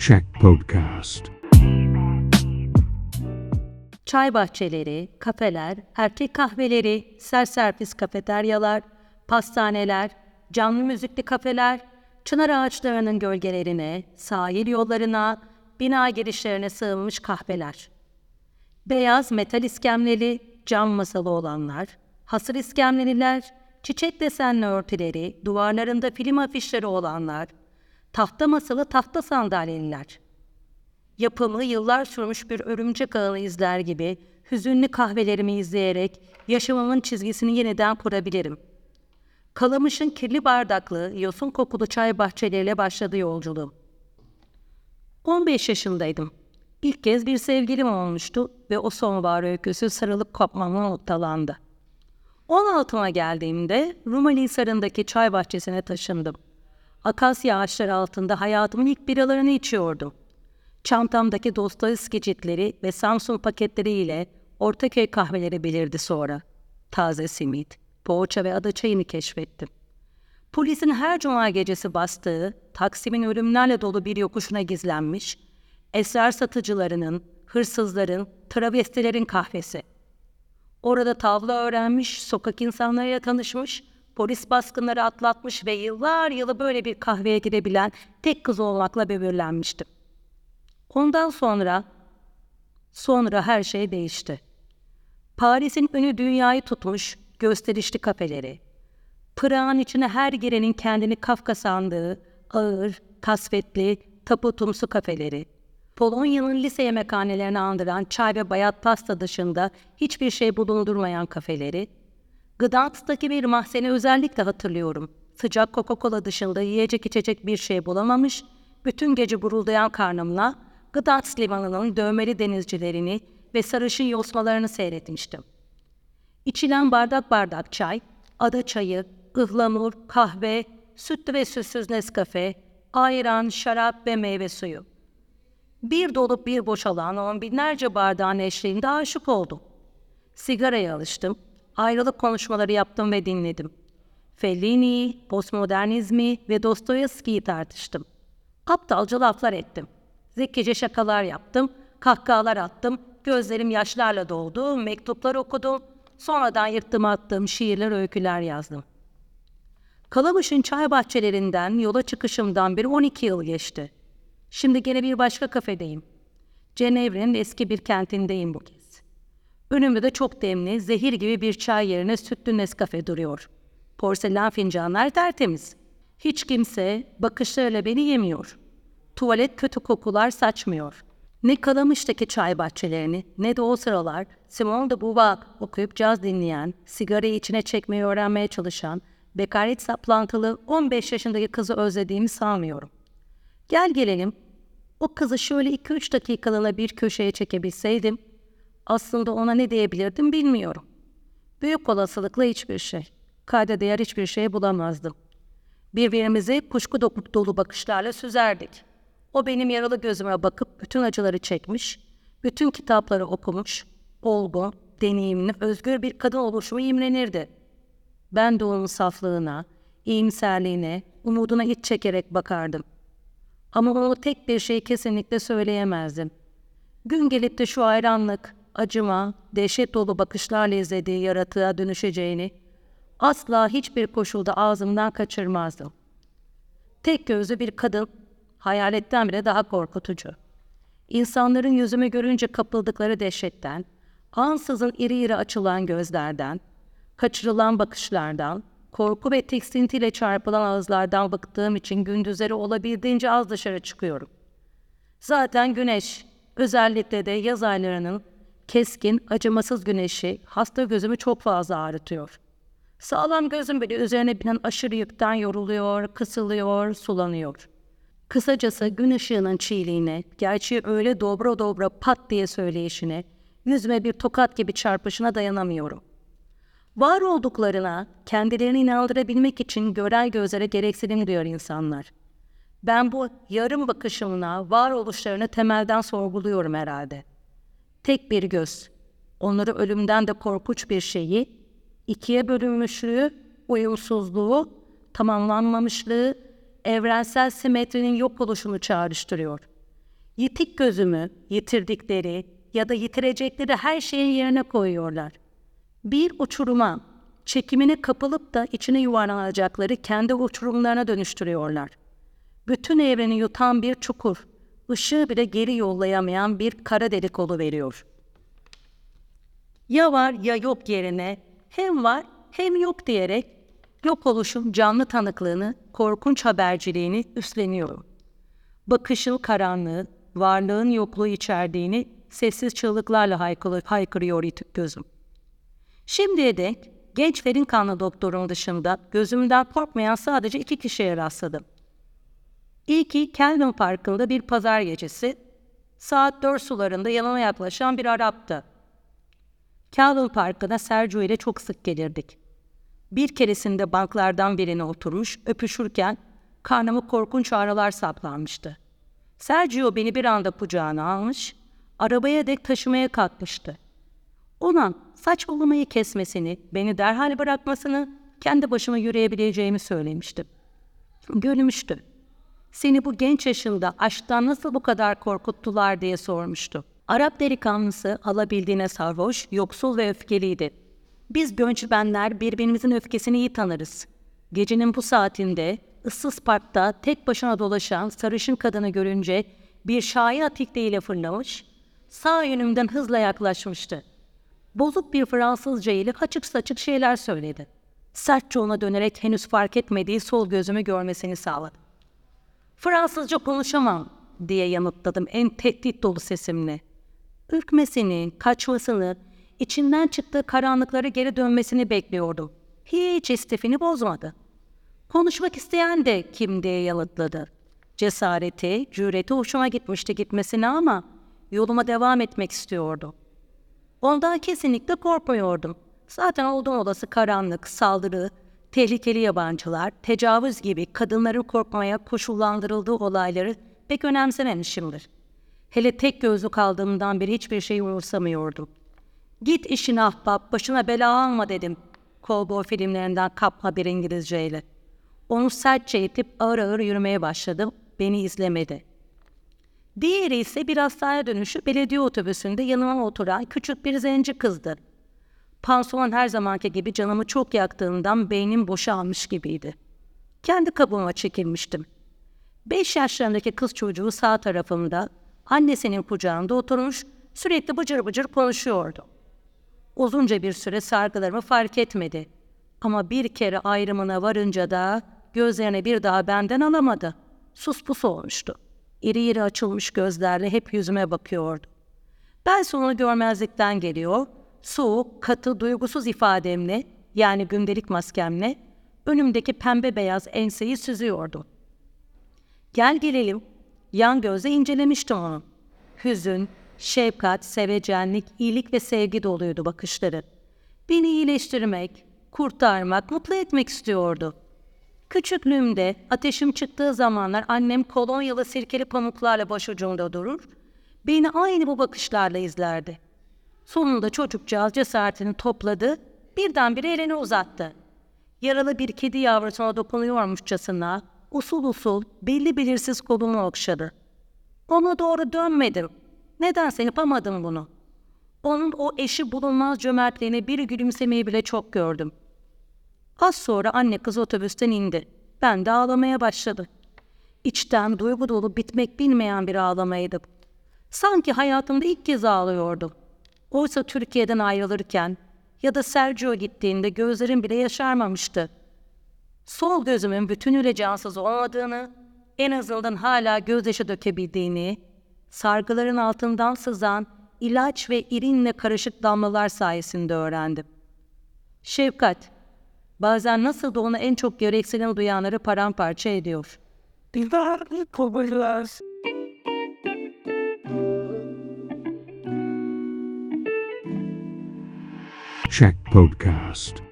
Check Podcast. Çay bahçeleri, kafeler, erkek kahveleri, serservis kafeteryalar, pastaneler, canlı müzikli kafeler, çınar ağaçlarının gölgelerine, sahil yollarına, bina girişlerine sığınmış kahveler. Beyaz metal iskemleli, cam masalı olanlar, hasır iskemleliler, çiçek desenli örtüleri, duvarlarında film afişleri olanlar, tahta masalı tahta sandalyeliler. Yapımı yıllar sürmüş bir örümcek ağını izler gibi hüzünlü kahvelerimi izleyerek yaşamımın çizgisini yeniden kurabilirim. Kalamış'ın kirli bardaklı, yosun kokulu çay bahçeleriyle başladı yolculuğum. 15 yaşındaydım. İlk kez bir sevgilim olmuştu ve o sonbahar öyküsü sarılıp kopmamla noktalandı. 16'ma geldiğimde Rumeli Hisarı'ndaki çay bahçesine taşındım. Akasya ağaçları altında hayatımın ilk biralarını içiyordum. Çantamdaki Dostoyevski ciltleri ve Samsung paketleriyle Ortaköy kahveleri belirdi sonra. Taze simit, poğaça ve ada çayını keşfettim. Polisin her cuma gecesi bastığı, Taksim'in ölümlerle dolu bir yokuşuna gizlenmiş, esrar satıcılarının, hırsızların, travestilerin kahvesi. Orada tavla öğrenmiş, sokak insanlarıyla tanışmış, polis baskınları atlatmış ve yıllar yılı böyle bir kahveye girebilen tek kız olmakla böbürlenmiştim. Ondan sonra, sonra her şey değişti. Paris'in önü dünyayı tutmuş gösterişli kafeleri, Pırağın içine her girenin kendini Kafka sandığı ağır, kasvetli, taputumsu kafeleri, Polonya'nın lise yemekhanelerini andıran çay ve bayat pasta dışında hiçbir şey bulundurmayan kafeleri, Gdansk'taki bir mahzeni özellikle hatırlıyorum. Sıcak Coca-Cola dışında yiyecek içecek bir şey bulamamış, bütün gece buruldayan karnımla Gdansk limanının dövmeli denizcilerini ve sarışın yosmalarını seyretmiştim. İçilen bardak bardak çay, ada çayı, ıhlamur, kahve, sütlü ve sütsüz Nescafe, ayran, şarap ve meyve suyu. Bir dolup bir boşalan on binlerce bardağın eşliğinde aşık oldum. Sigaraya alıştım, ayrılık konuşmaları yaptım ve dinledim. Fellini'yi, postmodernizmi ve Dostoyevski'yi tartıştım. Aptalca laflar ettim. Zekice şakalar yaptım, kahkahalar attım, gözlerim yaşlarla doldu, mektuplar okudum, sonradan yırttım attığım şiirler, öyküler yazdım. Kalamış'ın çay bahçelerinden yola çıkışımdan bir 12 yıl geçti. Şimdi gene bir başka kafedeyim. Cenevre'nin eski bir kentindeyim bu kez. Önümde de çok demli, zehir gibi bir çay yerine sütlü Nescafe duruyor. Porselen fincanlar tertemiz. Hiç kimse bakışlarıyla beni yemiyor. Tuvalet kötü kokular saçmıyor. Ne Kalamış'taki çay bahçelerini ne de o sıralar Simone de Beauvoir okuyup caz dinleyen, sigarayı içine çekmeyi öğrenmeye çalışan, bekaret saplantılı 15 yaşındaki kızı özlediğimi sanmıyorum. Gel gelelim, o kızı şöyle 2-3 dakikalığına bir köşeye çekebilseydim, aslında ona ne diyebilirdim bilmiyorum. Büyük olasılıkla hiçbir şey. Kayda değer hiçbir şey bulamazdım. Birbirimizi kuşku dolu, dolu bakışlarla süzerdik. O benim yaralı gözüme bakıp bütün acıları çekmiş, bütün kitapları okumuş, olgun, deneyimli, özgür bir kadın oluşumu imrenirdi. Ben de onun saflığına, iyimserliğine, umuduna iç çekerek bakardım. Ama onu tek bir şey kesinlikle söyleyemezdim. Gün gelip de şu hayranlık, acıma, dehşet dolu bakışlarla izlediği yaratığa dönüşeceğini asla hiçbir koşulda ağzımdan kaçırmazdım. Tek gözlü bir kadın, hayaletten bile daha korkutucu. İnsanların yüzümü görünce kapıldıkları dehşetten, ansızın iri iri açılan gözlerden, kaçırılan bakışlardan, korku ve tiksintiyle çarpılan ağızlardan bıktığım için gündüzleri olabildiğince az dışarı çıkıyorum. Zaten güneş, özellikle de yaz aylarının keskin, acımasız güneşi hasta gözümü çok fazla ağrıtıyor. Sağlam gözüm bile üzerine binen aşırı yükten yoruluyor, kısılıyor, sulanıyor. Kısacası gün ışığının çiğliğine, gerçeği öyle dobra dobra pat diye söyleyişine, yüzüme bir tokat gibi çarpışına dayanamıyorum. Var olduklarına, kendilerini inandırabilmek için gören gözlere gereksinim duyuyor insanlar. Ben bu yarım bakışımla varoluşlarını temelden sorguluyorum herhalde. Tek bir göz, onları ölümden de korkunç bir şeyi, ikiye bölünmüşlüğü, uyumsuzluğu, tamamlanmamışlığı, evrensel simetrinin yok oluşunu çağrıştırıyor. Yitik gözümü yitirdikleri ya da yitirecekleri her şeyin yerine koyuyorlar. Bir uçuruma çekimine kapılıp da içine yuvarlanacakları kendi uçurumlarına dönüştürüyorlar. Bütün evreni yutan bir çukur, ışığı bile geri yollayamayan bir kara delik veriyor. Ya var ya yok yerine hem var hem yok diyerek yok oluşum canlı tanıklığını, korkunç haberciliğini üstleniyorum. Bakışın karanlığı, varlığın yokluğu içerdiğini sessiz çığlıklarla haykırıyor, haykırıyor gözüm. Şimdiye dek gençlerin kanlı doktorun dışında gözümden korkmayan sadece iki kişiye rastladım. İlki Kelvin Parkı'nda bir pazar gecesi, saat dört sularında yanıma yaklaşan bir Arap'tı. Kelvin Parkı'na Sergio ile çok sık gelirdik. Bir keresinde banklardan birine oturmuş, öpüşürken karnımı korkunç ağrılar saplanmıştı. Sergio beni bir anda kucağına almış, arabaya dek taşımaya kalkmıştı. Ona saçmalamayı kesmesini, beni derhal bırakmasını, kendi başıma yürüyebileceğimi söylemiştim. Gülmüştü. Seni bu genç yaşında aşktan nasıl bu kadar korkuttular diye sormuştu. Arap delikanlısı alabildiğine sarhoş, yoksul ve öfkeliydi. Biz göçmenler birbirimizin öfkesini iyi tanırız. Gecenin bu saatinde ıssız parkta tek başına dolaşan sarışın kadını görünce bir şahi atikliğiyle fırlamış, sağ yönümden hızla yaklaşmıştı. Bozuk bir Fransızca ile açık saçık şeyler söyledi. Sertçe ona dönerek henüz fark etmediği sol gözümü görmesini sağladı. Fransızca konuşamam diye yanıtladım en tehdit dolu sesimle. Ürkmesini, kaçmasını, içinden çıktığı karanlıkları geri dönmesini bekliyordum. Hiç istifini bozmadı. Konuşmak isteyen de kim diye yanıtladı. Cesareti, cüreti hoşuma gitmişti gitmesine ama yoluma devam etmek istiyordu. Ondan kesinlikle korkmuyordum. Zaten oldum olası karanlık, saldırı, tehlikeli yabancılar, tecavüz gibi kadınların korkmaya koşullandırıldığı olayları pek önemsememişimdir. Hele tek gözlü kaldığımdan beri hiçbir şey umursamıyordum. Git işin ahbap, başına bela alma dedim. Kovboy filmlerinden kapma bir İngilizceyle. Onu sertçe itip ağır ağır yürümeye başladım. Beni izlemedi. Diğeri ise bir hastane dönüşü belediye otobüsünde yanıma oturan küçük bir zenci kızdı. Pansuman her zamanki gibi canımı çok yaktığından beynim boşalmış gibiydi. Kendi kabuğuma çekilmiştim. Beş yaşlarındaki kız çocuğu sağ tarafımda, annesinin kucağında oturmuş, sürekli bıcır bıcır konuşuyordu. Uzunca bir süre sargılarımı fark etmedi. Ama bir kere ayrımına varınca da gözlerini bir daha benden alamadı. Sus pus olmuştu. İri iri açılmış gözlerle hep yüzüme bakıyordu. Ben onu görmezlikten geliyor, soğuk, katı, duygusuz ifademle yani gündelik maskemle önümdeki pembe beyaz enseyi süzüyordu. Gel gelelim, yan gözle incelemiştim onu. Hüzün, şefkat, sevecenlik, iyilik ve sevgi doluydu bakışları. Beni iyileştirmek, kurtarmak, mutlu etmek istiyordu. Küçüklüğümde ateşim çıktığı zamanlar annem kolonyalı sirkeli pamuklarla başucumda durur, beni aynı bu bakışlarla izlerdi. Sonunda çocukcağız cesaretini topladı, birdenbire elini uzattı. Yaralı bir kedi yavrusuna dokunuyormuşçasına usul usul belli belirsiz kolumu okşadı. Ona doğru dönmedim. Nedense yapamadım bunu. Onun o eşi bulunmaz cömertliğini bir gülümsemeyi bile çok gördüm. Az sonra anne kız otobüsten indi. Ben de ağlamaya başladım. İçten duygu dolu bitmek bilmeyen bir ağlamaydı. Sanki hayatımda ilk kez ağlıyordum. Oysa Türkiye'den ayrılırken ya da Sergio gittiğinde gözlerim bile yaşarmamıştı. Sol gözümün bütünüyle cansız olmadığını, en azından hala gözyaşı dökebildiğini, sargıların altından sızan ilaç ve irinle karışık damlalar sayesinde öğrendim. Şefkat, bazen nasıl da ona en çok gereksinim duyanları paramparça ediyor. Bizler popüler. Check Podcast.